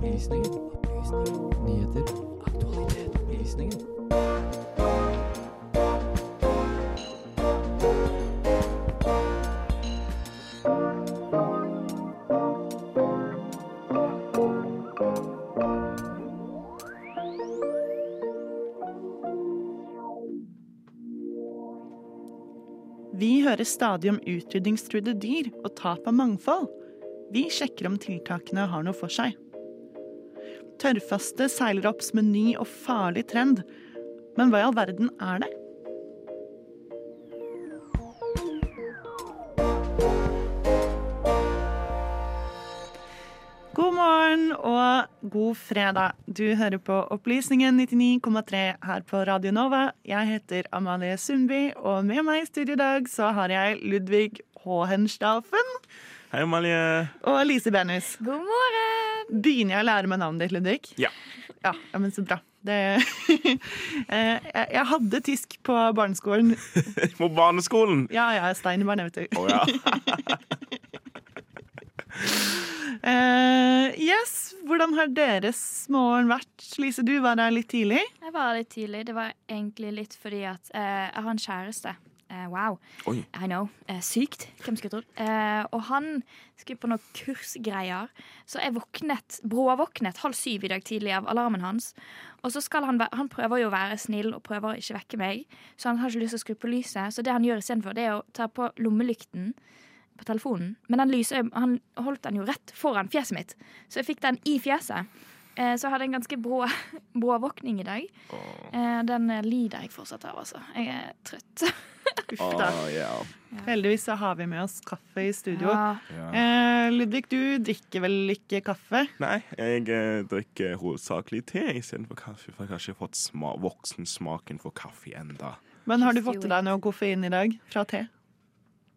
Opplysningen. Opplysninger. Nyheter. Aktualitet. Opplysninger. Vi hører stadig om utrydningstruede dyr og tap av mangfold. Vi sjekker om tiltakene har noe for seg. Tørrfaste seiler opp som en ny og farlig trend. Men hva i all verden er det? God morgen og god fredag. Du hører på Opplysningen 99,3 her på Radio Nova. Jeg heter Amalie Sundby, og med meg i studio i dag så har jeg Ludvig Hohenstaufen Hei, Amalie. og Lise Benus. God morgen! Begynner jeg å lære meg navnet ditt, Ludvig? Ja. Ja, ja men så bra. Det, Eh, jeg, jeg hadde tysk på barneskolen. På barneskolen. Ja, ja, Steinerbarn, vet du. Å ja. uh, yes, hvordan har deres morgen vært? Lise, du var der litt tidlig. Jeg var litt tidlig. Det var egentlig litt fordi at uh, jeg har en kjæreste. Eh, wow. Oi. I know. Eh, sykt. Hvem skulle trodd? Eh, og han skulle på noen kursgreier. Så jeg våknet, bråvåknet halv syv i dag tidlig av alarmen hans. Og så skal han, han prøver jo å være snill og prøver å ikke vekke meg. Så han har ikke lyst til å skru på lyset. Så det han gjør istedenfor, det er å ta på lommelykten på telefonen. Men den lyser, han holdt den jo rett foran fjeset mitt, så jeg fikk den i fjeset. Så jeg hadde en ganske brå, brå våkning i dag. Den lider jeg fortsatt av, altså. Jeg er trøtt. Uff da. Oh, yeah. Heldigvis så har vi med oss kaffe i studio. Ja. Eh, Ludvig, du drikker vel ikke kaffe? Nei, jeg eh, drikker hovedsakelig te istedenfor kaffe. For jeg har ikke fått sma voksensmaken for kaffe enda. Men har du fått i deg noe koffein i dag fra te?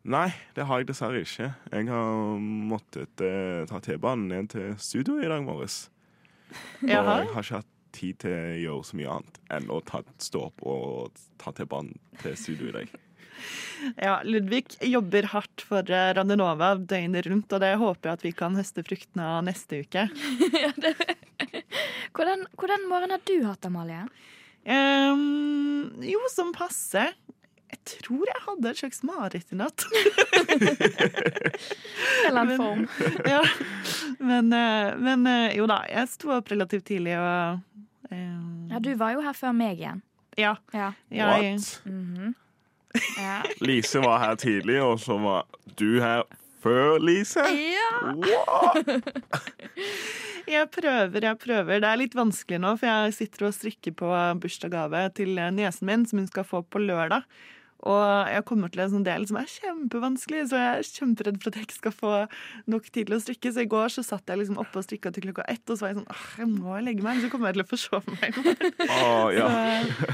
Nei, det har jeg dessverre ikke. Jeg har måttet eh, ta T-banen ned til studio i dag morges. Og jeg har ikke hatt tid til å gjøre så mye annet enn å ta, stå opp og ta T-banen til studio i dag. Ja, Ludvig jobber hardt for Randenova Radionova døgnet rundt, og det håper jeg at vi kan høste fruktene av neste uke. Hvordan, hvordan morgen har du hatt, Amalie? Um, jo, som passe. Jeg tror jeg hadde et slags mareritt i natt. Eller en form. ja. Men, eh, men eh, jo da, jeg sto opp relativt tidlig og um, Ja, du var jo her før meg igjen. Ja. Ja. Jeg, What? Mhm. Ja. Lise var her tidlig, og så var du her før Lise. ja. Wow. jeg prøver, jeg prøver. Det er litt vanskelig nå, for jeg sitter og strikker på bursdagsgave til eh, niesen min, som hun skal få på lørdag. Og jeg kommer til en sånn del som er kjempevanskelig, så jeg er kjemperedd for at jeg ikke skal få nok tid til å strikke. Så i går så satt jeg liksom oppe og strikka til klokka ett, og så var jeg sånn Åh, jeg må legge meg, så kommer jeg til å forsove meg. morgen». Ja.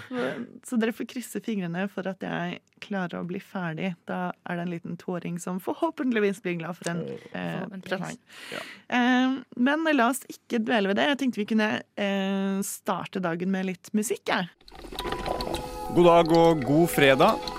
Så, så dere får krysse fingrene for at jeg klarer å bli ferdig. Da er det en liten toåring som forhåpentligvis blir glad for en eh, presang. Ja. Eh, men la oss ikke dvele ved det. Jeg tenkte vi kunne eh, starte dagen med litt musikk. Jeg. God dag og god fredag.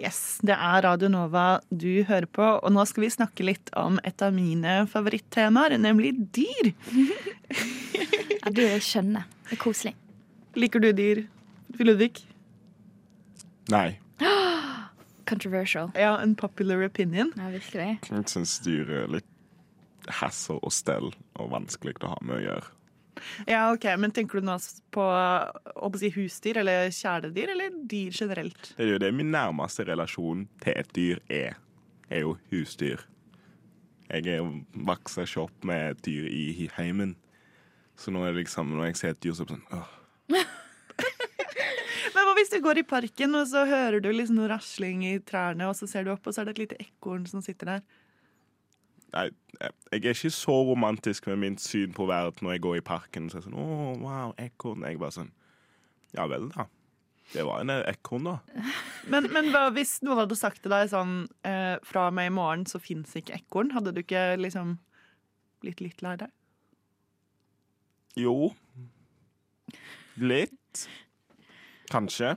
Yes, det er Radio Nova du hører på, og nå skal vi snakke litt om et av mine favorittemaer, nemlig dyr. Ja, du er skjønne. Det er koselig. Liker du dyr, Ludvig? Nei, Controversial. Ja, en popular opinion. Ja, virkelig. jeg syns dyr er litt hassle og stell og vanskelig å ha med å gjøre. Ja, ok, Men tenker du nå på å si, husdyr eller kjæledyr, eller dyr generelt? Det er jo det min nærmeste relasjon til et dyr er. Er jo husdyr. Jeg er vokser ikke opp med et dyr i heimen. Så nå er det liksom, når jeg ser et dyr, så er det sånn åh. Men hva hvis du går i parken, og så hører du liksom noe rasling i trærne, og så ser du opp, og så er det et lite ekorn som sitter der? Jeg jeg er ikke så romantisk med mitt syn på verden når jeg går i parken. Så er jeg sånn, oh, wow, ekorn. Jeg er bare sånn, ja vel da. Det var en ekorn, da. Men, men hvis noen hadde sagt til deg sånn eh, Fra og med i morgen så fins ikke ekorn. Hadde du ikke liksom blitt litt lei deg? Jo. Litt. Kanskje.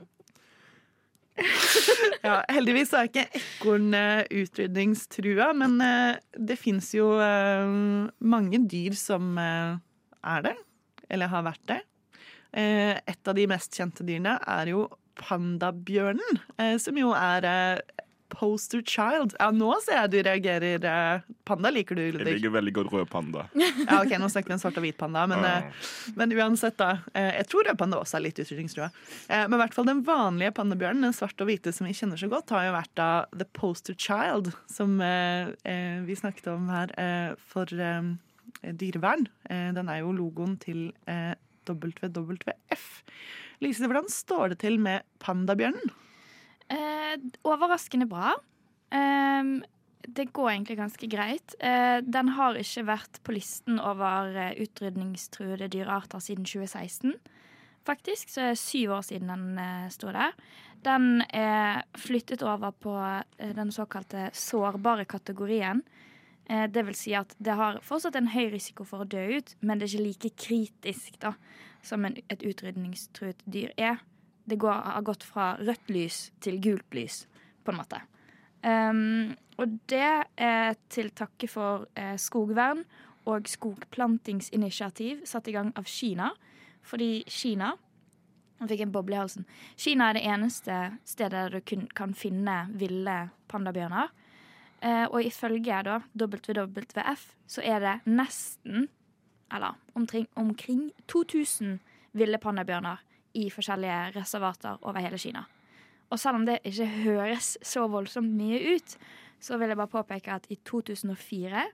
Ja, heldigvis er ikke ekorn eh, utrydningstrua, men eh, det fins jo eh, mange dyr som er det, eller har vært det. Et av de mest kjente dyrene er jo pandabjørnen, som jo er poster child. Ja, nå ser jeg du reagerer. eh, Panda liker du, Jeg liker veldig godt rød panda. Ja, ok, Nå snakker vi om svart og hvit panda, men, eh, men uansett, da. eh, Jeg tror rød panda også er litt utrydningstrua. Men i hvert fall den vanlige pandabjørnen, den svarte og hvite som vi kjenner så godt, har jo vært da The Poster Child, som vi snakket om her for dyrevern. Den er jo logoen til WWF. Lise, hvordan står det til med pandabjørnen? Eh, overraskende bra. Eh, det går egentlig ganske greit. Eh, den har ikke vært på listen over eh, utrydningstruede dyrearter siden 2016. Faktisk, så er det syv år siden den eh, sto der. Den er flyttet over på eh, den såkalte sårbare kategorien. Eh, det vil si at det har fortsatt en høy risiko for å dø ut, men det er ikke like kritisk da, som et utrydningstruet dyr er det går, har gått fra rødt lys til gult lys, på en måte. Um, og det er til takke for eh, skogvern og skogplantingsinitiativ satt i gang av Kina. Fordi Kina Jeg fikk en boble i halsen. Kina er det eneste stedet der du kun, kan finne ville pandabjørner. Eh, og ifølge da WWF så er det nesten, eller omkring, omkring 2000 ville pandabjørner i forskjellige reservater over hele Kina. Og selv om det ikke høres så voldsomt mye ut, så vil jeg bare påpeke at i 2004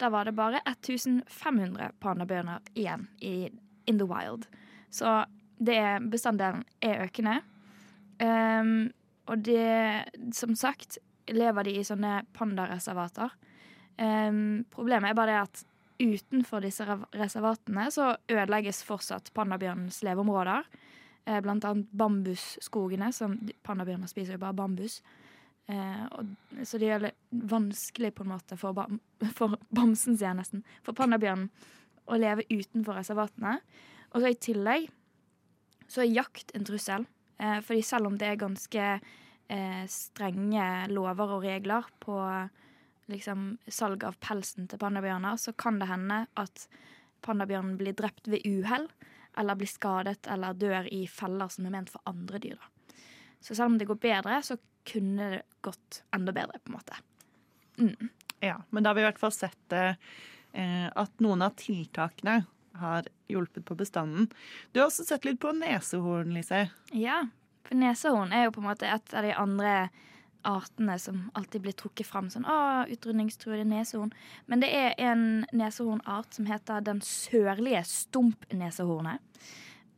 da var det bare 1500 pandabjørner igjen i in the wild. Så det bestanddelen er økende. Um, og det, som sagt, lever de i sånne pandareservater. Um, problemet er bare det at utenfor disse reservatene så ødelegges fortsatt pandabjørnens leveområder. Eh, blant annet bambusskogene, som pandabjørner spiser jo bare bambus. Eh, og, så det gjør det vanskelig på en måte for, bam, for bamsen, sier jeg nesten, for pandabjørnen å leve utenfor reservatene. Og så i tillegg så er jakt en trussel. Eh, fordi selv om det er ganske eh, strenge lover og regler på liksom, salg av pelsen til pandabjørner, så kan det hende at pandabjørnen blir drept ved uhell, eller blir skadet eller dør i feller som er ment for andre dyr. Da. Så selv om det går bedre, så kunne det gått enda bedre, på en måte. Ja, men da har vi i hvert fall sett eh, at noen av tiltakene har hjulpet på bestanden. Du har også sett litt på nesehorn, Lise. Ja, for nesehorn er jo på en måte et av de andre artene som alltid blir trukket fram sånn, å, utrydningstruede nesehorn. Men det er en nesehornart som heter den sørlige stumpnesehornet.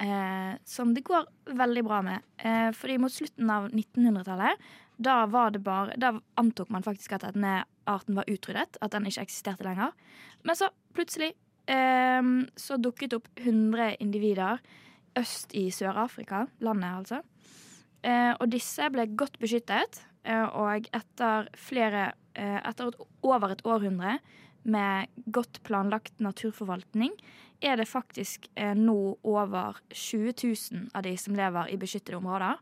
Eh, som det går veldig bra med. Eh, fordi mot slutten av 1900-tallet, da var det bare Da antok man faktisk at denne arten var utryddet, at den ikke eksisterte lenger. Men så plutselig eh, så dukket opp 100 individer øst i Sør-Afrika, landet altså. Eh, og disse ble godt beskyttet, og etter flere eh, Etter et, over et århundre med godt planlagt naturforvaltning, er det faktisk eh, nå over 20 000 av de som lever i beskyttede områder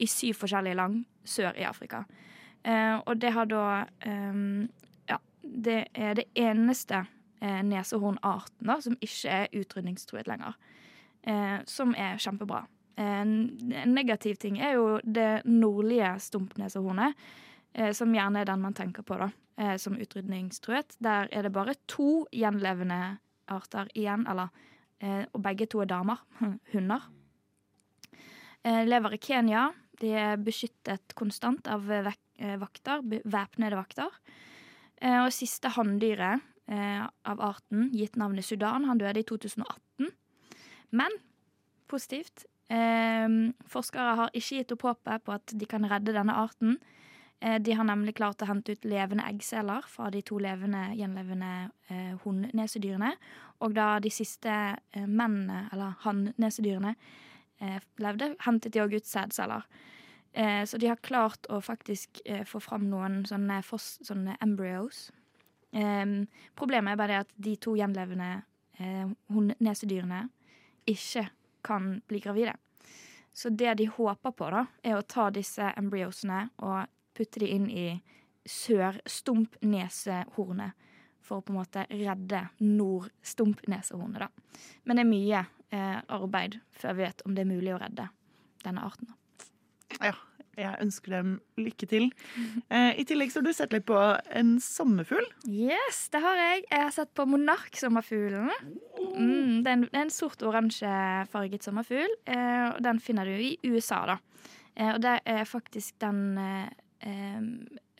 i syv forskjellige land sør i Afrika. Eh, og det har da eh, Ja, det er det eneste eh, nesehornarten da, som ikke er utrydningstruet lenger. Eh, som er kjempebra. En negativ ting er jo det nordlige stumpnesehornet, eh, som gjerne er den man tenker på da, eh, som utrydningstruet. Der er det bare to gjenlevende arter igjen, eller, eh, og begge to er damer. Hunder. Lever i Kenya. De er beskyttet konstant av vakter, væpnede vakter. Og siste hanndyret av arten, gitt navnet Sudan, han døde i 2018. Men positivt. Eh, forskere har ikke gitt opp håpet på at de kan redde denne arten. Eh, de har nemlig klart å hente ut levende eggceller fra de to levende, gjenlevende eh, hunnnesedyrene. Og da de siste eh, mennene, eller hannnesedyrene, eh, levde, hentet de òg ut sædceller. Eh, så de har klart å faktisk få fram noen sånne, sånne embryos. Eh, problemet er bare det at de to gjenlevende eh, hunnnesedyrene ikke kan bli gravide. Så det de håper på, da, er å ta disse embryosene og putte de inn i sør-stump-nesehornet. For å på en måte redde nord-stump-nesehornet, da. Men det er mye eh, arbeid før vi vet om det er mulig å redde denne arten. Ja, jeg ønsker dem lykke til. Eh, I tillegg så har du sett litt på en sommerfugl. Yes, det har jeg. Jeg har sett på monarksommerfuglen. Mm, det, er en, sort-oransje farget sommerfugl. Eh, og den finner du i USA, da. Eh, og det er faktisk den eh, eh,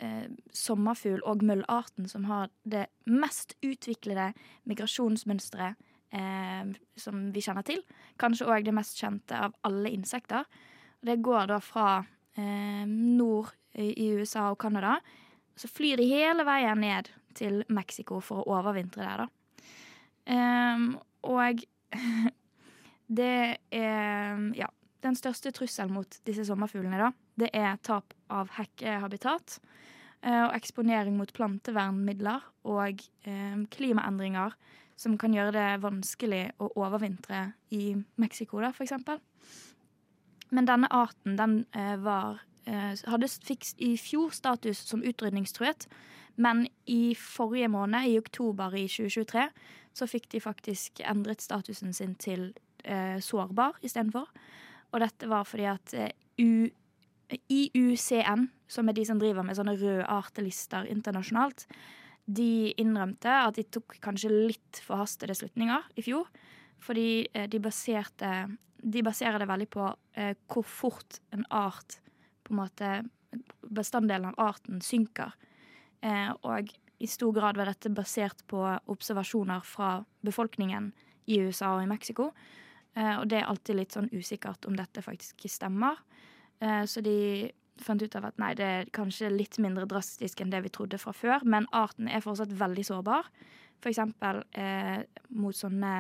eh, sommerfugl- og møllarten som har det mest utviklede migrasjonsmønsteret som vi kjenner til. Kanskje òg det mest kjente av alle insekter. Det går da fra eh, nord i, USA og Canada. Så flyr de hele veien ned til Mexico for å overvintre der, da. Ehm, og det er Ja. Den største trusselen mot disse sommerfuglene, da, det er tap av hekkehabitat. eh, Og eksponering mot plantevernmidler og eh, klimaendringer som kan gjøre det vanskelig å overvintre i Mexico, da, for eksempel. Men denne arten den eh, var eh, hadde, fikk i fjor status som utrydningstruet. Men i forrige måned, i oktober i 2023, så fikk de faktisk endret statusen sin til eh, sårbar istedenfor. Og dette var fordi at eh, U, IUCN, som er de som driver med sånne røde artelister internasjonalt, de innrømte at de tok kanskje litt forhastede slutninger i fjor. Fordi eh, de baserte De baserer det veldig på eh, hvor fort en art på en måte Bestanddelen av arten synker. Eh, og i stor grad var dette basert på observasjoner fra befolkningen i USA og i Mexico. Eh, og det er alltid litt sånn usikkert om dette faktisk stemmer. Eh, så de fant ut av at nei, det er kanskje litt mindre drastisk enn det vi trodde fra før, men arten er fortsatt veldig sårbar. For eksempel eh, mot sånne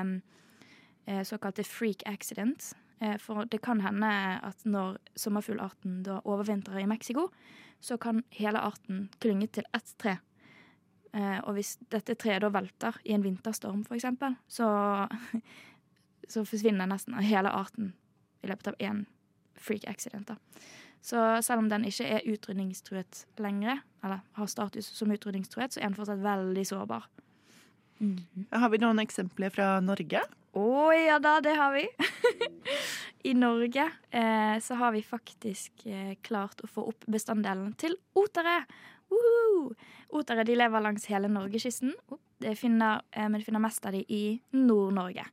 såkalte freak accidents. Eh, for det kan hende at når sommerfuglarten da overvintrer i Mexico, så kan hele arten klynge til ett tre. Eh, og hvis dette treet da velter i en vinterstorm, eksempel, så, så forsvinner nesten hele arten i løpet av én freak accident. da. Så selv om den ikke er utrydningstruet lenger, eller har status som utrydningstruet, så er den fortsatt veldig sårbar. Har vi noen eksempler fra Norge? Å ja da, det har vi. I Norge eh, så har vi faktisk eh, klart å få opp bestanddelen til otere. Woohoo! Otere de lever langs hele norgeskysten, oh, eh, men du finner mest av de i Nord-Norge.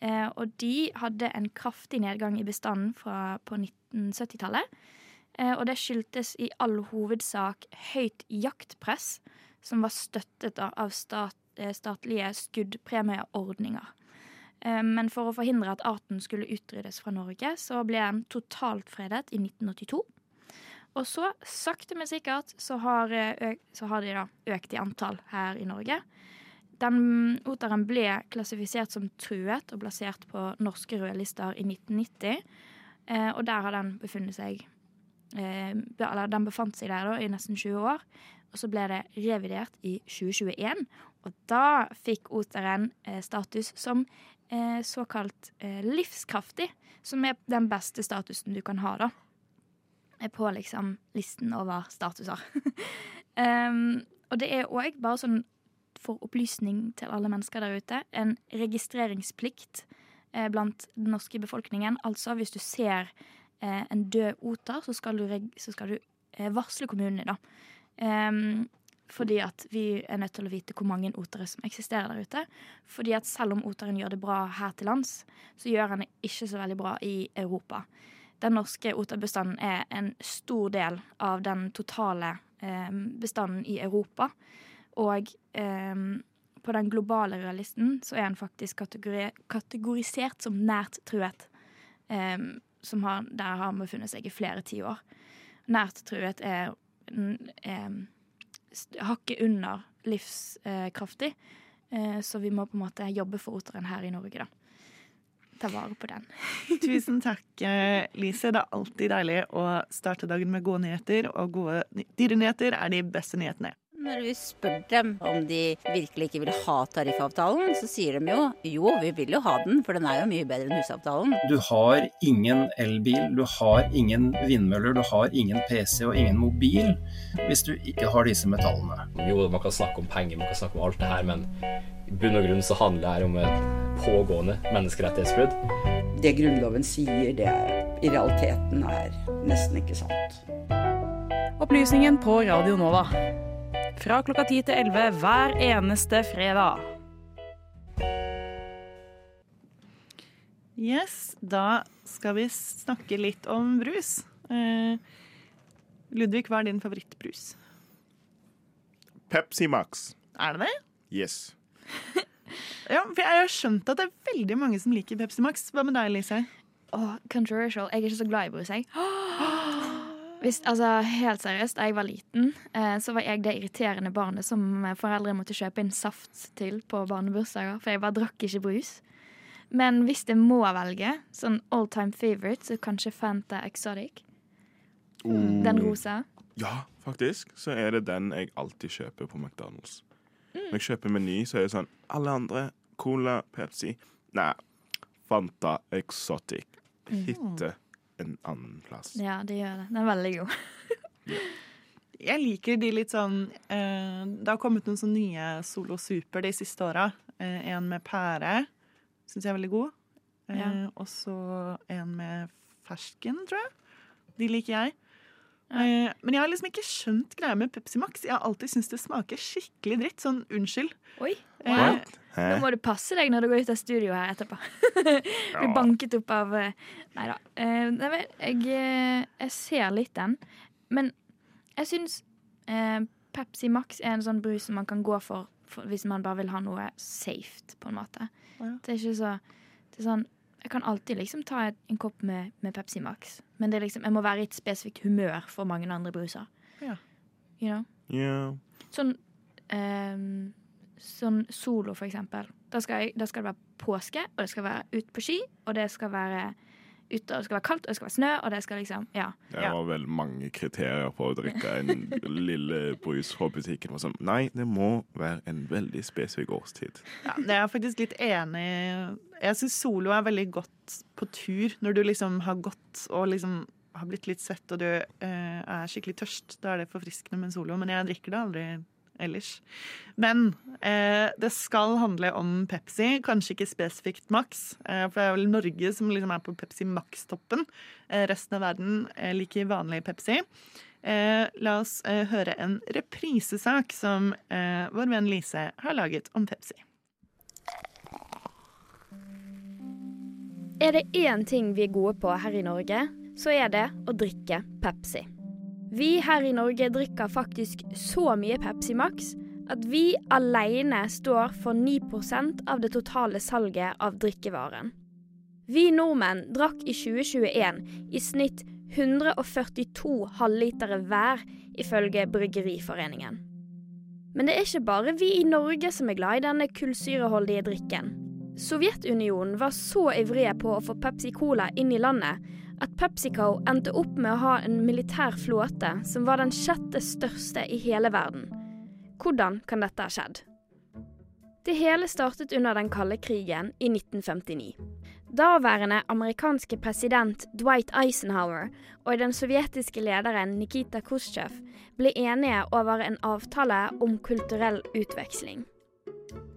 Eh, og de hadde en kraftig nedgang i bestanden fra, på 1970-tallet. Eh, og det skyldtes i all hovedsak høyt jaktpress, som var støttet av stat, statlige skuddpremieordninger. Eh, Men for å forhindre at arten skulle utryddes fra Norge, så ble den totalt fredet i 1982. Og så, sakte, men sikkert, så har, eh, så har de da økt i antall her i Norge. Den oteren ble klassifisert som truet og plassert på norske rødlister i 1990. Eh, og der har den befunnet seg Eller den befant seg der da i nesten 20 år. Og så ble det revidert i 2021. Og da fikk oteren eh, status som eh, såkalt eh, livskraftig. Som er den beste statusen du kan ha, da. På liksom listen over statuser. um, og det er òg, bare sånn for opplysning til alle mennesker der ute, en registreringsplikt blant den norske befolkningen. Altså hvis du ser en død oter, så skal du, så skal du varsle kommunene, da. Ehm, fordi at vi er nødt til å vite hvor mange otere som eksisterer der ute. Fordi at selv om oteren gjør det bra her til lands, så gjør han det ikke så veldig bra i Europa. Den norske oterbestanden er en stor del av den totale eh, bestanden i Europa. Og eh, på den globale rødlisten så er han faktisk kategori kategorisert som nært truet. Eh, som har, der har han befunnet seg i flere tiår. Nært truet er, hakket under livskraftig. Eh, så vi må på en måte jobbe for oteren her i Norge, da. Ta vare på den. Tusen takk, eh, Lise. Det er alltid deilig å starte dagen med gode nyheter, og gode ny- dyrenyheter er de beste nyhetene. Når vi spør dem om de virkelig ikke vil ha tariffavtalen, så sier de jo jo, vi vil jo ha den, for den er jo mye bedre enn husavtalen. Du har ingen elbil, du har ingen vindmøller, du har ingen PC og ingen mobil hvis du ikke har disse metallene. Jo, man kan snakke om penger, man kan snakke om alt det her, men i bunn og grunn så handler det her om et pågående menneskerettighetsbrudd. Det Grunnloven sier, det er, i realiteten er nesten ikke sant. Opplysningen på Radio Nova. Fra klokka 10 til 11 hver eneste fredag. Yes, da skal vi snakke litt om brus. Eh, Ludvig, hva er din favorittbrus? Pepsi Max. Er det det? Yes. Ja, for jeg har skjønt at det er veldig mange som liker Pepsi Max. Hva med deg, Lise? Åh, controversial. Jeg er ikke så glad i brus, jeg. Hvis, altså, helt seriøst, da jeg var liten, eh, så var jeg det irriterende barnet som foreldre måtte kjøpe inn saft til på barnebursdager, for jeg bare drakk ikke brus. Men hvis jeg må velge, sånn all time favorite, så kanskje Fanta Exotic. Den rosa. Ja, faktisk. Så er det den jeg alltid kjøper på McDonald's. Når jeg kjøper Meny, så er det sånn Alle andre Cola, Pepsi Nei, Fanta Exotic. Hitte en annen plass. Ja, det gjør det. Den er veldig god. Jeg liker de litt sånn eh, Det har kommet noen sånne nye Solo Super de siste åra. Eh, en med pære. Syns jeg er veldig god. Eh, Ja. Og så en med fersken, tror jeg. De liker jeg. Ja. men jeg har liksom ikke skjønt greia med Pepsi Max. Jeg har alltid syntes det smaker skikkelig dritt. Sånn unnskyld. Oi. wow. What? Hæ? Nå må du passe deg når du går ut av studio her etterpå. Blir banket opp av eh, Nei da. Eh, jeg, eh, jeg ser litt den. Men jeg syns Pepsi Max er en sånn brus som man kan gå for, for hvis man bare vil ha noe safe, på en måte. Ja. Det er ikke så det er sånn, Jeg kan alltid liksom ta en kopp med, med Pepsi Max, men det liksom, jeg må være i et spesifikt humør for mange andre bruser. Ja. You know? Yeah. Sånn ehm, Sånn solo, for eksempel. Da skal, jeg, da skal det være påske, og det skal være ut på ski, og det skal være ute, og det skal være kaldt, og det skal være snø, og det skal liksom Ja. Det var vel mange kriterier på å drikke en lille brus fra butikken. Og sånn. Nei, det må være en veldig spesifikk årstid. Ja, det er jeg faktisk litt enig i. Jeg syns solo er veldig godt på tur. Når du liksom har gått og liksom har blitt litt svett og du eh, er skikkelig tørst. Da er det forfriskende med en solo, men jeg drikker det aldri ellers. Men eh, det skal handle om Pepsi, kanskje ikke spesifikt Max. Eh, for det er vel Norge som liksom er på Pepsi Max-toppen. Eh, resten av verden eh, liker vanlig Pepsi. Eh, la oss eh, høre en reprisesak som vår venn Lise har laget om Pepsi. Er det én ting vi er gode på her i Norge, så er det å drikke Pepsi. Vi her i Norge drikker faktisk så mye Pepsi Max at vi alene står for 9% av det totale salget av drikkevaren. Vi nordmenn drakk i 2021 i snitt 142 halvlitere hver, ifølge Bryggeriforeningen. Men det er ikke bare vi i Norge som er glad i denne kullsyreholdige drikken. Sovjetunionen var så ivrige på å få Pepsi Cola inn i landet at PepsiCo endte opp med å ha en militær flåte som var den sjette største i hele verden. Hvordan kan dette ha skjedd? Det hele startet under den kalde krigen i 1959. Daværende amerikanske president Dwight Eisenhower og den sovjetiske lederen Nikita Khrusjtsjov ble enige over en avtale om kulturell utveksling.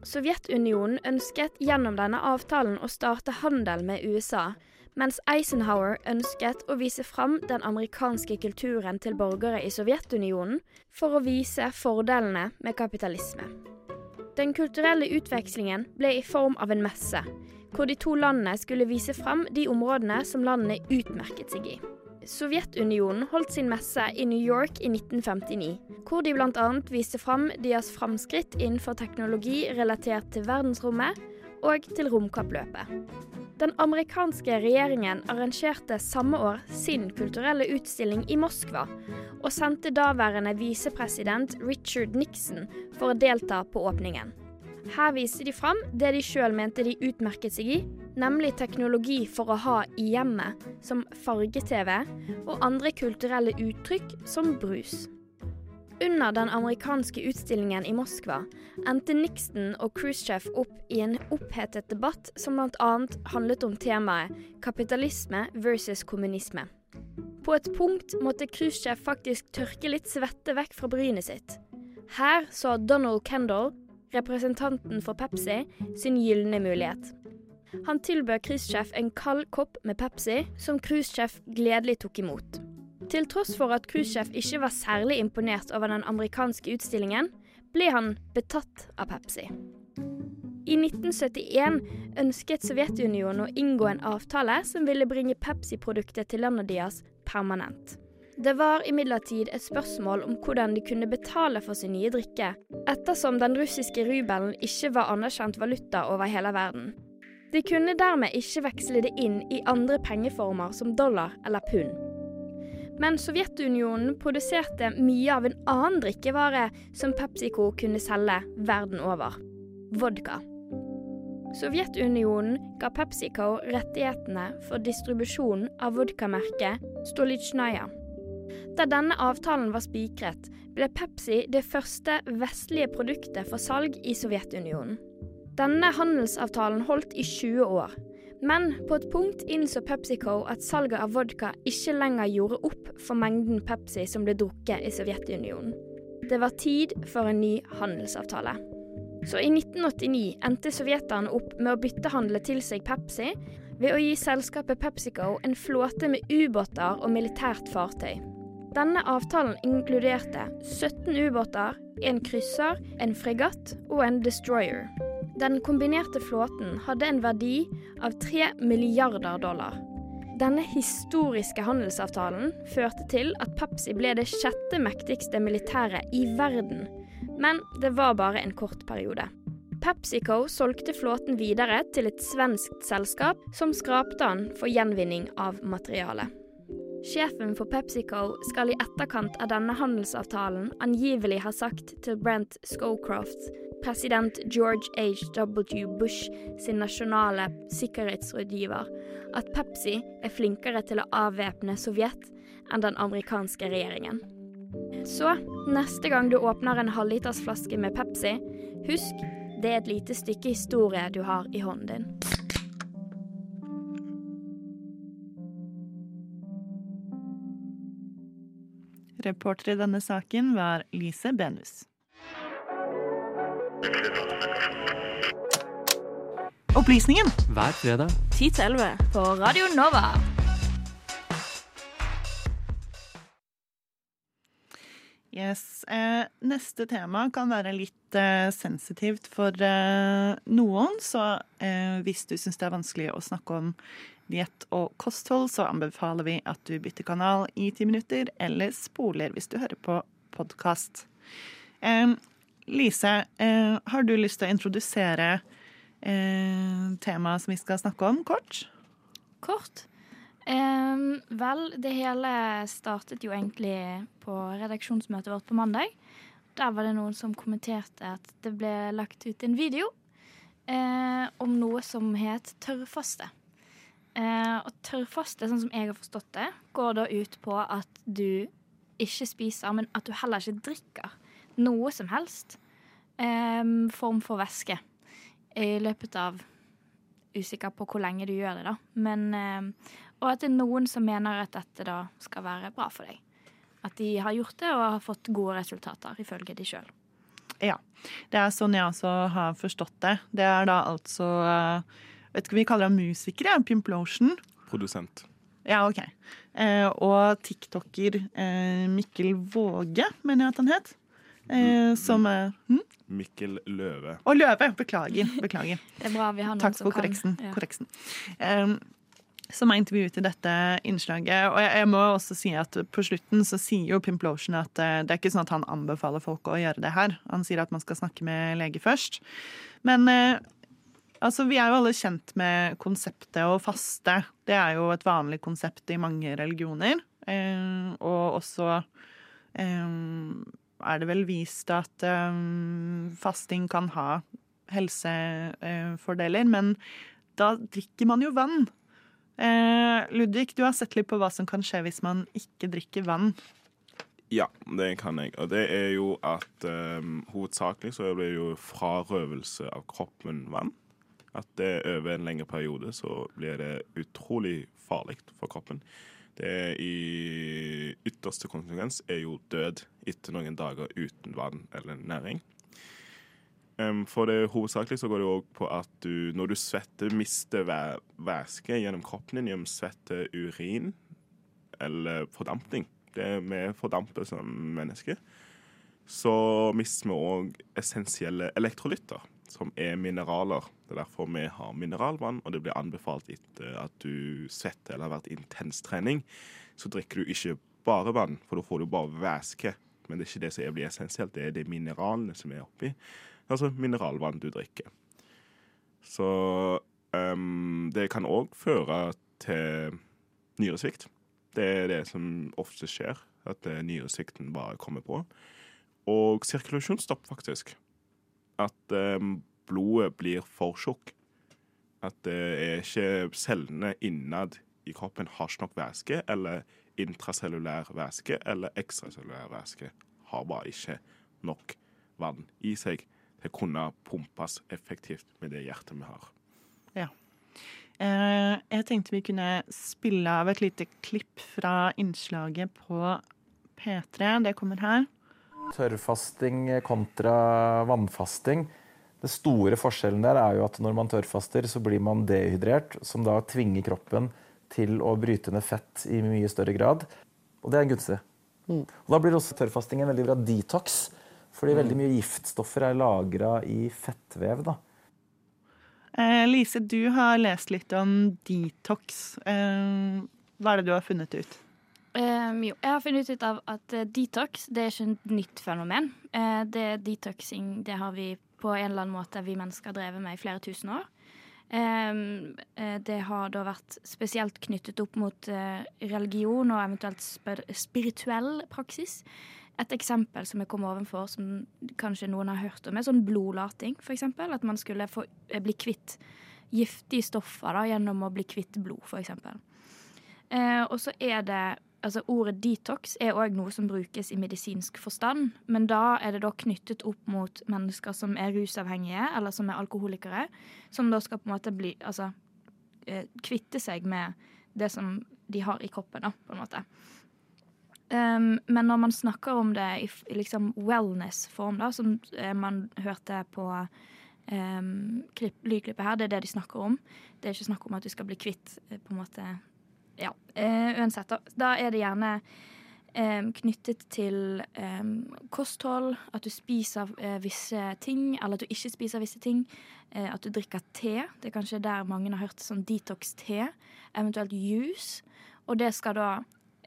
Sovjetunionen ønsket gjennom denne avtalen å starte handel med USA, mens Eisenhower ønsket å vise fram den amerikanske kulturen til borgere i Sovjetunionen for å vise fordelene med kapitalisme. Den kulturelle utvekslingen ble i form av en messe, hvor de to landene skulle vise fram de områdene som landene utmerket seg i. Sovjetunionen holdt sin messe i New York i 1959, hvor de bl.a. viste fram deres framskritt innenfor teknologi relatert til verdensrommet og til romkappløpet. Den amerikanske regjeringen arrangerte samme år sin kulturelle utstilling i Moskva, og sendte daværende visepresident Richard Nixon for å delta på åpningen. Her viste de fram det de sjøl mente de utmerket seg i, nemlig teknologi for å ha i hjemmet, som farge-TV, og andre kulturelle uttrykk som brus. Under den amerikanske utstillingen i Moskva endte Nixon og Khrusjtsjov opp i en opphetet debatt som bl.a. handlet om temaet kapitalisme versus kommunisme. På et punkt måtte Khrusjtsjov faktisk tørke litt svette vekk fra brynet sitt. Her så Donald Kendall, representanten for Pepsi, sin gylne mulighet. Han tilbød Khrusjtsjov en kald kopp med Pepsi, som Khrusjtsjov gledelig tok imot. Til tross for at cruisesjef ikke var særlig imponert over den amerikanske utstillingen, ble han betatt av Pepsi. I 1971 ønsket Sovjetunionen å inngå en avtale som ville bringe Pepsi-produktet til landet deres permanent. Det var imidlertid et spørsmål om hvordan de kunne betale for sin nye drikke, ettersom den russiske rubelen ikke var anerkjent valuta over hele verden. De kunne dermed ikke veksle det inn i andre pengeformer som dollar eller pund. Men Sovjetunionen produserte mye av en annen drikkevare som PepsiCo kunne selge verden over vodka. Sovjetunionen ga PepsiCo rettighetene for distribusjon av vodkamerket Stolichnaya. Da denne avtalen var spikret, ble Pepsi det første vestlige produktet for salg i Sovjetunionen. Denne handelsavtalen holdt i 20 år. Men på et punkt innså PepsiCo at salget av vodka ikke lenger gjorde opp for mengden Pepsi som ble drukket i Sovjetunionen. Det var tid for en ny handelsavtale. Så i 1989 endte sovjeterne opp med å byttehandle til seg Pepsi ved å gi selskapet PepsiCo en flåte med ubåter og militært fartøy. Denne avtalen inkluderte 17 ubåter, en krysser, en fregatt og en destroyer. Den kombinerte flåten hadde en verdi av 3 milliarder dollar. Denne historiske handelsavtalen førte til at Pepsi ble det sjette mektigste militæret i verden. Men det var bare en kort periode. PepsiCo solgte flåten videre til et svensk selskap som skrapte den for gjenvinning av materiale. Sjefen for PepsiCo skal i etterkant av denne handelsavtalen angivelig ha sagt til Brent Scowcroft, president George H.W. Bush sin nasjonale sikkerhetsrådgiver, at Pepsi er flinkere til å avvæpne Sovjet enn den amerikanske regjeringen. Så neste gang du åpner en halvlitersflaske med Pepsi, husk det er et lite stykke historie du har i hånden din. Reporter i denne saken var Lise Benus. Opplysningen Hver fredag 10-11 på Radio Nova. Yes. Eh, neste tema kan være litt eh, sensitivt for eh, noen, så eh, hvis du syns det er vanskelig å snakke om diett og kosthold, så anbefaler vi at du bytter kanal i ti minutter, eller spoler hvis du hører på podkast. Lise, eh, har du lyst til å introdusere eh, temaet som vi skal snakke om, kort? Kort? Eh, vel, det hele startet jo egentlig på redaksjonsmøtet vårt på mandag. Der var det noen som kommenterte at det ble lagt ut en video eh, om noe som het tørrfaste. Eh, og tørrfaste, sånn som jeg har forstått det, går da ut på at du ikke spiser, men at du heller ikke drikker noe som helst um, form for væske i løpet av Usikker på hvor lenge du gjør det, da. Men, um, og at det er noen som mener at dette da skal være bra for deg. At de har gjort det og har fått gode resultater, ifølge de sjøl. Ja. Det er sånn jeg også har forstått det. Det er da altså eh, Vet ikke hva vi kaller ham musikere? Pimplotion. Produsent. Ja, OK. Eh, og tiktoker eh, Mikkel Våge, mener jeg at han het. Eh, som er hm? Mikkel Løve. Og Løve! Beklager. beklager. Det er bra vi har noen Takk som for korreksen. Ja. korreksen. Um, som er intervjuet i dette innslaget. Og jeg, jeg må også si at på slutten så sier jo Pimplotion at eh, det er ikke sånn at han anbefaler folk å gjøre det her. Han sier at man skal snakke med lege først. Men eh, altså, vi er jo alle kjent med konseptet å faste. Det er jo et vanlig konsept i mange religioner. Eh, og også eh, er det vel vist at eh, fasting kan ha helsefordeler, men da drikker man jo vann. Eh, Ludvig, du har sett litt på hva som kan skje hvis man ikke drikker vann. Ja, det kan jeg. Og det er jo at um, hovedsakelig så blir det jo frarøvelse av kroppen vann. At det over en lengre periode så blir det utrolig farlig for kroppen. Det er i ytterste konsekvens er jo død etter noen dager uten vann eller næring. Um, for det hovedsakelig så går det òg på at du når du svetter, mister væ væske gjennom kroppen din gjennom svette, urin eller fordampning. Det er vi fordamper som mennesker. Så mister vi òg essensielle elektrolytter, som er mineraler. Det er derfor vi har mineralvann, og det blir anbefalt etter at du svetter eller har vært intens trening. Så drikker du ikke bare vann, for da får du bare væske. Men det er ikke det som blir essensielt, det er de mineralene som er oppi. Altså mineralvann du drikker. Så um, det kan òg føre til nyresvikt. Det er det som ofte skjer, at eh, nyresvikten bare kommer på. Og sirkulasjonsstopp, faktisk. At um, blodet blir for tjukk. At det er ikke cellene innad i kroppen har ikke nok væske, eller intracellulær væske eller ekstracellulær væske har bare ikke nok vann i seg til å kunne pumpes effektivt med det hjertet vi har. Ja. Eh, jeg tenkte vi kunne spille av et lite klipp fra innslaget på P3. Det kommer her. Tørrfasting kontra vannfasting. Det store forskjellen der er jo at når man tørrfaster, så blir man dehydrert, som da tvinger kroppen til å bryte ned fett i mye større grad. Og det er gunstig. Mm. Og da blir også tørrfasting en veldig bra detox, fordi Mm. veldig mye giftstoffer er lagra i fettvev. da. Eh, Lise, du har lest litt om detox. Eh, hva er det du har funnet ut? Um, jo, jeg har funnet ut av at eh, detox det er ikke et nytt fenomen. Eh, det Detoxing det har vi på en eller annen måte vi mennesker drevet med i flere tusen år. Eh, det har da vært spesielt knyttet opp mot eh, religion og eventuelt spir spirituell praksis. Et eksempel som jeg kom ovenfor, som kanskje noen har hørt om, er sånn blodlating, f.eks. At man skulle få, eh, bli kvitt giftige stoffer da, gjennom å bli kvitt blod, f.eks. Eh, og så er det Altså Ordet detox er òg noe som brukes i medisinsk forstand, men da er det da knyttet opp mot mennesker som er rusavhengige, eller som er alkoholikere, som da skal på en måte bli Altså eh, kvitte seg med det som de har i kroppen, da, på en måte. Um, men når man snakker om det i, i liksom wellness-form, da, som eh, man hørte på um, klipp, lydklippet her, det er det de snakker om. Det er ikke snakk om at du skal bli kvitt eh, på en måte Ja, eh, uansett. Da, da er det gjerne eh, knyttet til eh, kosthold, at du spiser eh, visse ting, eller at du ikke spiser visse ting. Eh, at du drikker te. Det er kanskje der mange har hørt sånn detox-te. Eventuelt juice. Og det skal da,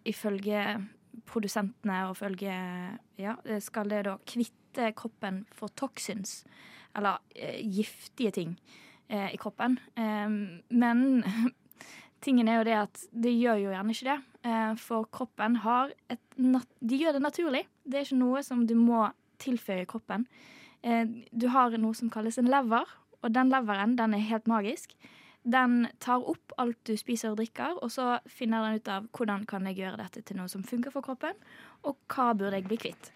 ifølge produsentene og ifølge Ja, skal det da kvitte kroppen for toxins, eller eh, giftige ting, i kroppen. Eh, men tingen er jo det at det gjør jo gjerne ikke det. Eh, for kroppen har et De gjør det naturlig. Det er ikke noe som du må tilføye kroppen. Eh, du har noe som kalles en lever, og den leveren den er helt magisk. Den tar opp alt du spiser og drikker, og så finner den ut av hvordan kan jeg gjøre dette til noe som funker for kroppen, og hva burde jeg bli kvitt.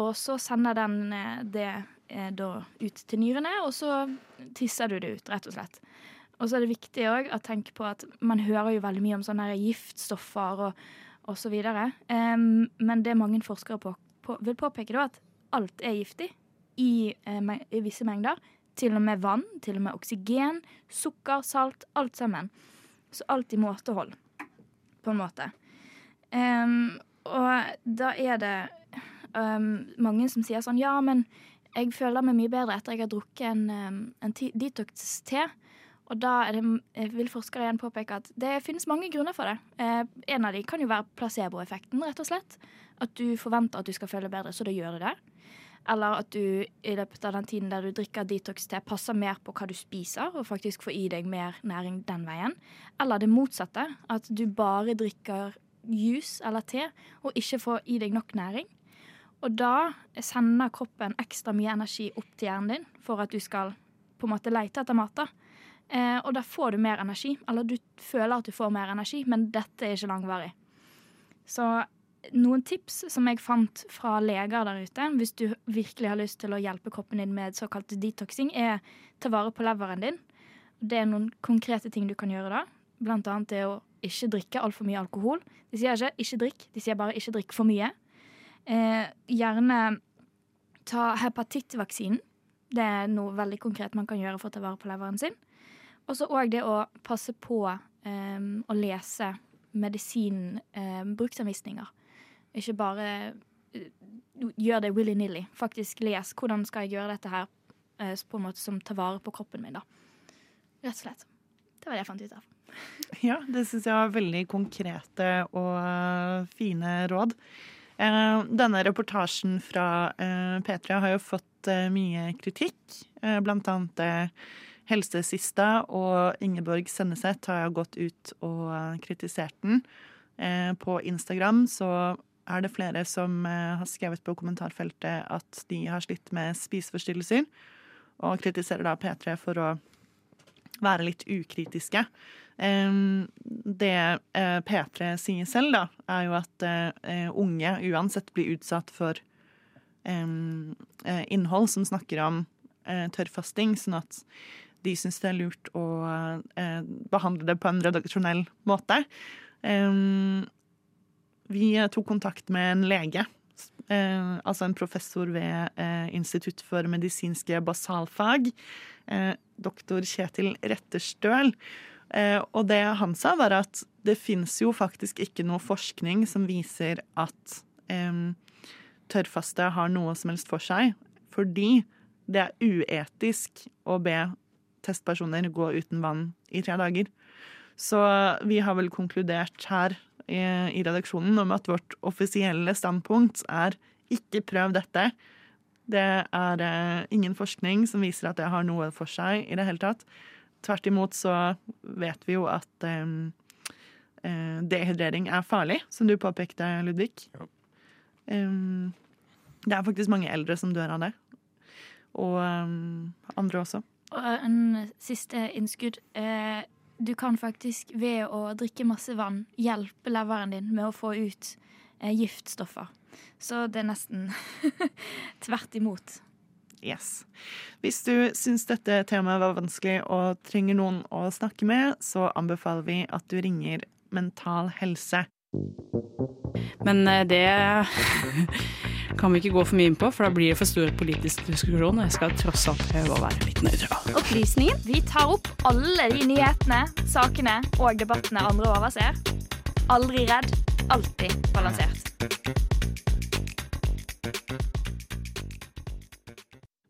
Og så sender den eh, det da ut til nyrene, og så tisser du det ut, rett og slett. Og så er det viktig òg å tenke på at man hører jo veldig mye om sånne giftstoffer og, osv. videre. Men det mange forskere på, på, vil påpeke da, at alt er giftig i, eh, i visse mengder. Til og med vann, til og med oksygen, sukker, salt, alt sammen. Så alt i måtehold, på en måte. Um, og da er det um, mange som sier sånn Ja, men jeg føler meg mye bedre etter jeg har drukket en, en detox-te. Og da det, eh, vil forskere igjen påpeke at det finnes mange grunner for det. Eh, en av de kan jo være placeboeffekten, rett og slett. At du forventer at du skal føle bedre, så da gjør du det. Eller at du i løpet av den tiden der du drikker detox-te, passer mer på hva du spiser, og faktisk får i deg mer næring den veien. Eller det motsatte. At du bare drikker juice eller te, og ikke får i deg nok næring. Og da sender kroppen ekstra mye energi opp til hjernen din for at du skal på en måte leite etter mat. da. Eh, og da får du mer energi. Eller du føler at du får mer energi, men dette er ikke langvarig. Så noen tips som jeg fant fra leger der ute, hvis du virkelig har lyst til å hjelpe kroppen din med såkalt detoxing, er ta vare på leveren din. Det er noen konkrete ting du kan gjøre da. Blant annet det å ikke drikke altfor mye alkohol. De sier ikke 'ikke drikk', de sier bare 'ikke drikk for mye'. Eh, gjerne ta hepatittvaksinen. Det er noe veldig konkret man kan gjøre for å ta vare på leveren sin. Og så òg det å passe på um, å lese medisinbruksanvisninger. Um. Ikke bare uh, gjør det willy-nilly. Faktisk les hvordan skal jeg gjøre dette her uh, på en måte som tar vare på kroppen min. da. Rett og slett. Det var det jeg fant ut av. Ja, det syns jeg var veldig konkrete og uh, fine råd. Denne reportasjen fra eh, P3 har jo fått mye kritikk. Blant annet eh, Helsesista og Ingeborg Senneset har gått ut og eh, kritisert den. Eh, på Instagram så er det flere som eh, har skrevet på kommentarfeltet at de har slitt med spiseforstyrrelser, og kritiserer da P3 for å være litt ukritiske. Um, det eh, P3 sier selv, da, er jo at eh, unge uansett blir utsatt for eh, innhold som snakker om eh, tørrfasting, sånn at de syns det er lurt å eh, behandle det på en redaksjonell måte. Eh, vi tok kontakt med en lege, eh, altså en professor ved eh, Institutt for medisinske basalfag, eh, doktor Kjetil Retterstøl. Eh, og det han sa, var at det fins jo faktisk ikke noe forskning som viser at tørrfaste har noe som helst for seg, fordi det er uetisk å be testpersoner gå uten vann i tre dager. Så vi har vel konkludert her i, i redaksjonen om at vårt offisielle standpunkt er ikke prøv dette. Det er eh, ingen forskning som viser at det har noe for seg i det hele tatt. Tvert imot så vet vi jo at eh, eh, dehydrering er farlig, som du påpekte, Ludvig. Um, det er faktisk mange eldre som dør av det. Og um, andre også. Og en siste innskudd. Eh, du kan faktisk ved å drikke masse vann hjelpe leveren din med å få ut eh, giftstoffer. Så det er nesten tvert imot. Yes. Hvis du syns dette temaet var vanskelig og trenger noen å snakke med, så anbefaler vi at du ringer Mental Helse. Men eh, det kan vi ikke gå for mye inn på, for da blir det for stor politisk diskusjon. Og jeg skal tross alt prøve å være litt nøytral. Opplysningen. Vi tar opp alle de nyhetene, sakene og debattene andre overser. Aldri redd, alltid balansert.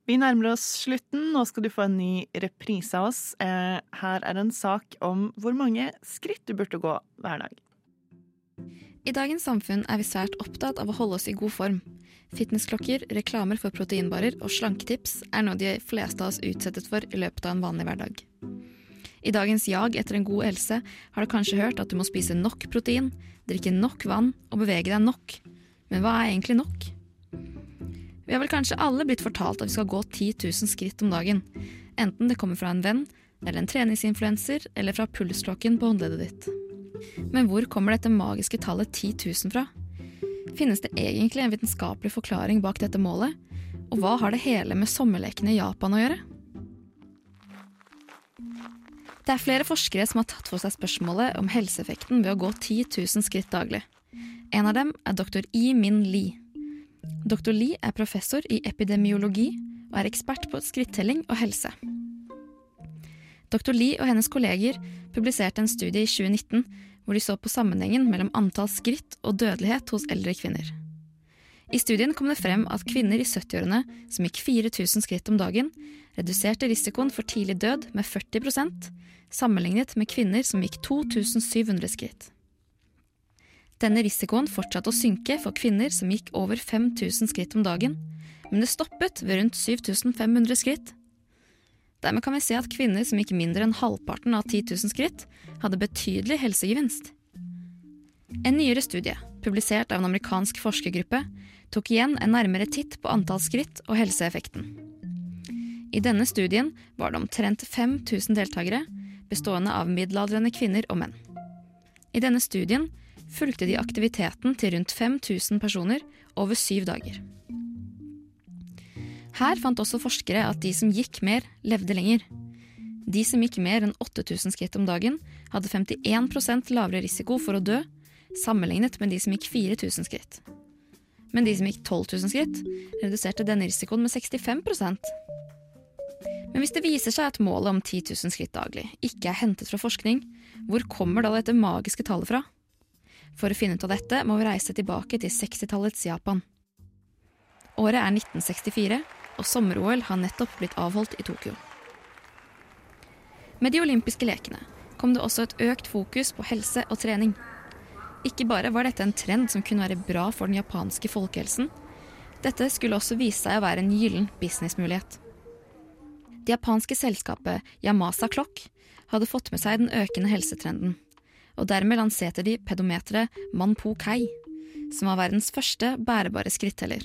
Vi nærmer oss slutten. Nå skal du få en ny reprise av oss. Eh, her er en sak om hvor mange skritt du burde gå hver dag. I dagens samfunn er vi svært opptatt av å holde oss i god form. Fitnessklokker, reklamer for proteinbarer og slanketips er noe de fleste av oss utsettes for i løpet av en vanlig hverdag. I dagens jag etter en god helse har du kanskje hørt at du må spise nok protein, drikke nok vann og bevege deg nok. Men hva er egentlig nok? Vi har vel kanskje alle blitt fortalt at vi skal gå 10 000 skritt om dagen. Enten det kommer fra en venn, eller en treningsinfluenser, eller fra pulsklokken på håndleddet ditt. Men hvor kommer dette magiske tallet 10 000 fra? Finnes det egentlig en vitenskapelig forklaring bak dette målet? Og hva har det hele med sommerlekene i Japan å gjøre? Det er flere forskere som har tatt for seg spørsmålet om helseeffekten ved å gå 10 000 skritt daglig. En av dem er dr. Yi Min Li. Dr. Li er professor i epidemiologi og er ekspert på skrittelling og helse. Dr. Li og hennes kolleger publiserte en studie i 2019 hvor de så på sammenhengen mellom antall skritt og dødelighet hos eldre kvinner. I studien kom det frem at kvinner i 70-årene som gikk 4000 skritt om dagen, reduserte risikoen for tidlig død med 40% sammenlignet med kvinner som gikk 2700 skritt. Denne risikoen fortsatte å synke for kvinner som gikk over 5000 skritt om dagen, men det stoppet ved rundt 7500 skritt. Dermed kan vi se at kvinner som gikk mindre enn halvparten av 10 000 skritt, hadde betydelig helsegevinst. En nyere studie, publisert av en amerikansk forskergruppe, tok igjen en nærmere titt på antall skritt og helseeffekten. I denne studien var det omtrent 5000 deltakere, bestående av middelaldrende kvinner og menn. I denne studien fulgte de aktiviteten til rundt 5000 personer over syv dager. Her fant også forskere at de som gikk mer, levde lenger. De som gikk mer enn 8000 skritt om dagen, hadde 51% lavere risiko for å dø sammenlignet med de som gikk 4000 skritt. Men de som gikk 12 000 skritt, reduserte denne risikoen med 65% Men hvis det viser seg at målet om 10 000 skritt daglig ikke er hentet fra forskning, hvor kommer da dette magiske tallet fra? For å finne ut av dette må vi reise tilbake til 60-tallets Japan. Året er 1964, og sommer-OL har nettopp blitt avholdt i Tokyo. Med de olympiske lekene kom det også et økt fokus på helse og trening. Ikke bare var dette en trend som kunne være bra for den japanske folkehelsen, dette skulle også vise seg å være en gyllen businessmulighet. Det japanske selskapet Yamasa Clock hadde fått med seg den økende helsetrenden, og dermed lanserte de pedometeret Manpo Kai, som var verdens første bærebare skritteller.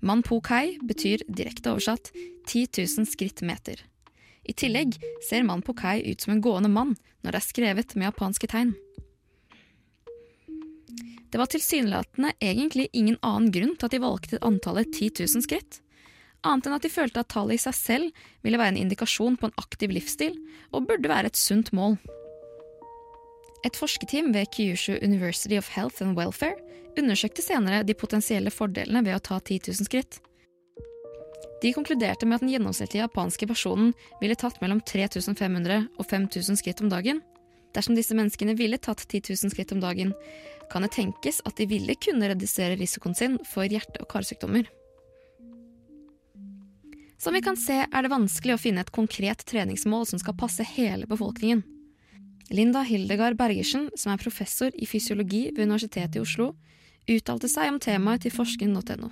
Manpo Kai betyr direkte oversatt 10 000 skrittmeter. I tillegg ser Manpo Kai ut som en gående mann når det er skrevet med japanske tegn. Det var tilsynelatende egentlig ingen annen grunn til at de valgte antallet 10 000 skritt, annet enn at de følte at tallet i seg selv ville være en indikasjon på en aktiv livsstil og burde være et sunt mål. Et forskerteam ved Kyushu University of Health and Welfare undersøkte senere de potensielle fordelene ved å ta 10 000 skritt. De konkluderte med at den gjennomsnittlige japanske personen ville tatt mellom 3500 og 5000 skritt om dagen. Dersom disse menneskene ville tatt 10 000 skritt om dagen, kan det tenkes at de ville kunne redusere risikoen sin for hjerte- og karsykdommer. Som vi kan se er det vanskelig å finne et konkret treningsmål som skal passe hele befolkningen. Linda Hildegard Bergersen, som er professor i fysiologi ved Universitetet i Oslo, uttalte seg om temaet til forsken.no.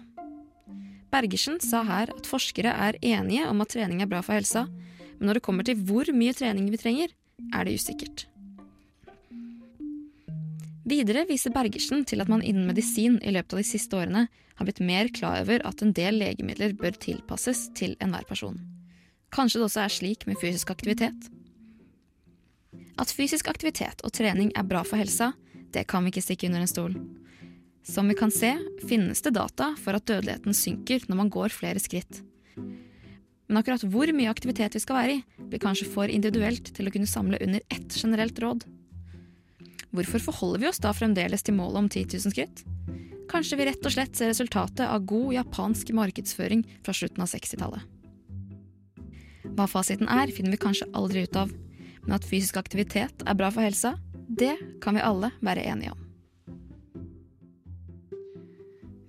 Bergersen sa her at forskere er enige om at trening er bra for helsa, men når det kommer til hvor mye trening vi trenger, er det usikkert. Videre viser Bergersen til at man innen medisin i løpet av de siste årene har blitt mer klar over at en del legemidler bør tilpasses til enhver person. Kanskje det også er slik med fysisk aktivitet? At fysisk aktivitet og trening er bra for helsa, det kan vi ikke stikke under en stol. Som vi kan se, finnes det data for at dødeligheten synker når man går flere skritt. Men akkurat hvor mye aktivitet vi skal være i, blir kanskje for individuelt til å kunne samle under ett generelt råd. Hvorfor forholder vi oss da fremdeles til målet om 10 000 skritt? Kanskje vi rett og slett ser resultatet av god japansk markedsføring fra slutten av 60-tallet. Hva fasiten er, finner vi kanskje aldri ut av, men at fysisk aktivitet er bra for helsa, det kan vi alle være enige om.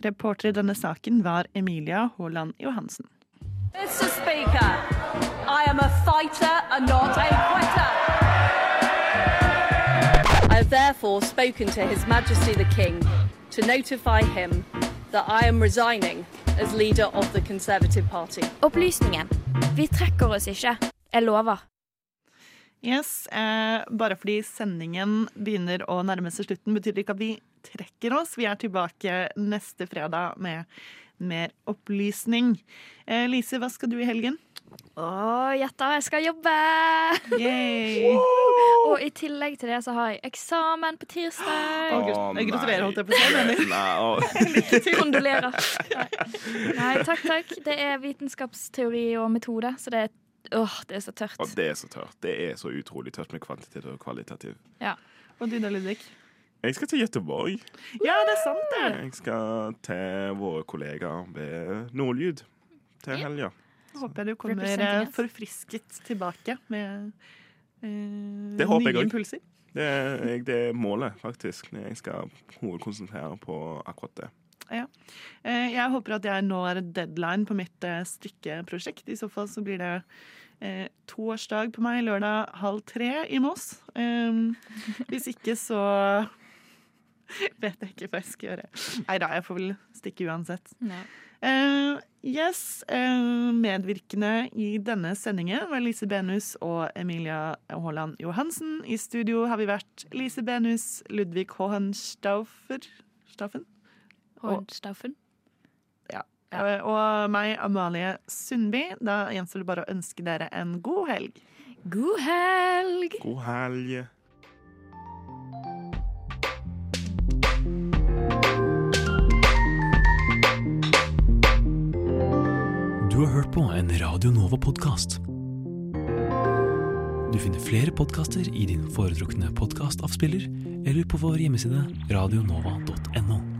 Reporter i denne saken var Emilia Haaland Johansen. Mr. Speaker, I am a fighter and not a quitter. I have therefore spoken to His Majesty the King to notify him that I am resigning as leader of the Conservative Party. Opplysningen. Vi trekker oss ikke. Jeg lover. Yes, eh, Bare fordi sendingen begynner å nærme seg slutten, betyr det ikke at vi trekker oss. Vi er tilbake neste fredag med mer opplysning. Eh, Lise, hva skal du i helgen? Å, gjetta, jeg skal jobbe! Yay. Og i tillegg til det så har jeg eksamen på tirsdag. Å, grat- jeg gratulerer, holdt jeg på å si. jeg. Nei, å. Kondolerer. Nei. Nei, takk, takk. Det er vitenskapsteori og metode, så det er, åh, det er så tørt. Og det er så tørt. Det er så utrolig tørt med kvantitet og kvalitativ. Ja. Og du da, Ludvig? Jeg skal til Gøteborg. Ja, det er sant, det. Jeg skal til våre kollegaer ved Nordlyd til helga. Ja. håper jeg du kommer forfrisket tilbake med eh, Det håper nye impulser. Det, er- jeg- det er målet, faktisk. Jeg skal hovedkonsentrere på akkurat det. Ja. Eh, Jeg håper at jeg når deadline på mitt eh, strikkeprosjekt. I så fall så blir det eh, toårsdag på meg lørdag halv tre i Moss. Um, hvis ikke så vet jeg ikke hva jeg skal gjøre. Nei da, jeg får vel stikke uansett. Uh, yes, uh, medvirkende i denne sendingen var Lise Benus og Emilia Haaland Johansen. I studio har vi vært Lise Benus, Ludvig Hohenstaufer Staffen? Og- Ja. Ja, Eh, Og meg, Amalie Sundby. Da gjenstår det bare å ønske dere en god helg. God helg! God helg. Du har hørt på en Radio Nova-podkast. Du finner flere podkaster i din foretrukne podkastavspiller eller på vår hjemmeside radionova.no.